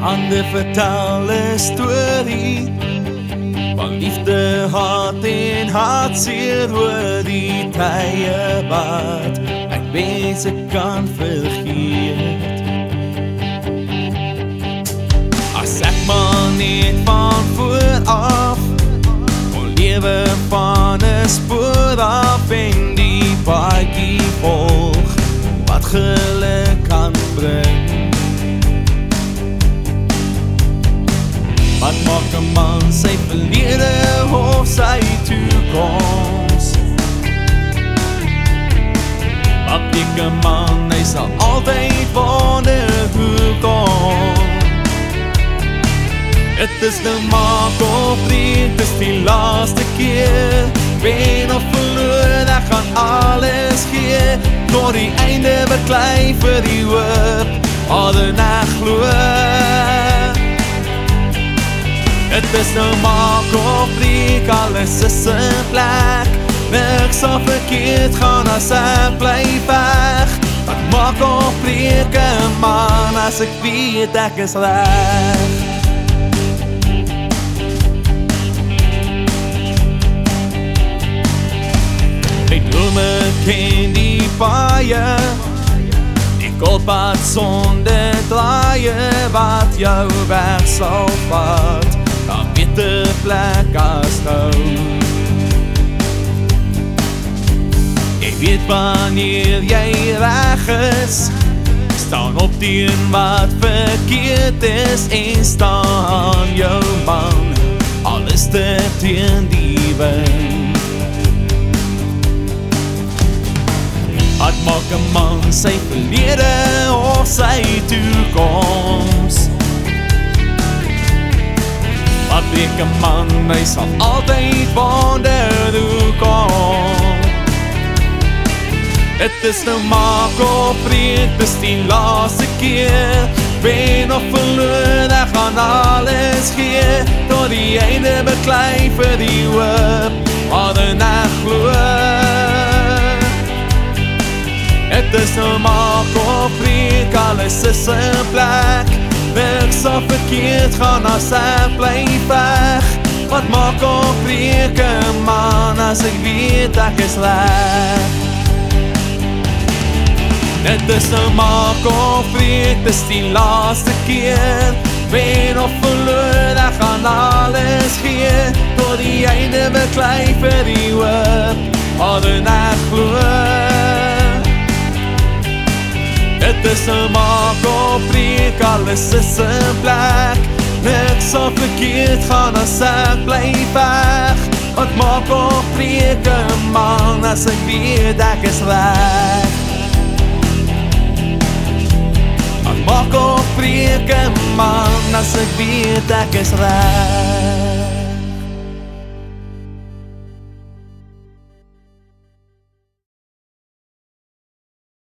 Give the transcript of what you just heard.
Vriende vertel 'n storie van liefde, haat en hartseer oor die tye wat ek mense kan vergeet. As ek maar net van voor af kon lewe van 'n spoor af en die paadjie volg wat geluk kan bring. Maak 'n man sy verlede of sy toekoms? Wat maak 'n man hy sal altyd wonder hoe kom? Het is nou maak of breek, dis die laaste keer Wen of verloor, ek gaan alles gee Tot die einde beklei vir die hoop Ader na gloor Is nou maak of breek, alles is in plek Niks sal verkeerd gaan as ek bly weg Wat maak of breek, man, as ek weet ek is reg Die drome ken die paie Die kopad sonde draaie Wat jou weg sal vat Dan beter plek as nou Ek weet wanneer jy reg is Staan op die een wat verkeerd is En staan jou man Alles te teen die wind Wat maak 'n man sy verlede of sy toekoms? Wat 'n man, hy sal altyd wonder hoe kom. Dit is nou maak of breek, dis die laaste keer. Wen of verloor, ek gaan alles gee tot die einde beklei vir die hoop. Maar dan ek glo Het is nou maak of breek, alles is in plek Niks sal verkeerd gaan as ek bly weg. Wat maak of breek, man, as ek weet ek is reg Dit is nou maak of breek, dis die laaste keer. Wen of verloor, ek gaan alles gee. Tot die einde beklei vir die hoop Is 'n maak of breek, alles is in plek Niks sal verkeerd gaan as ek bly weg Wat maak of breek, man, as ek weet ek is reg Wat maak of breek, man, as ek weet ek is reg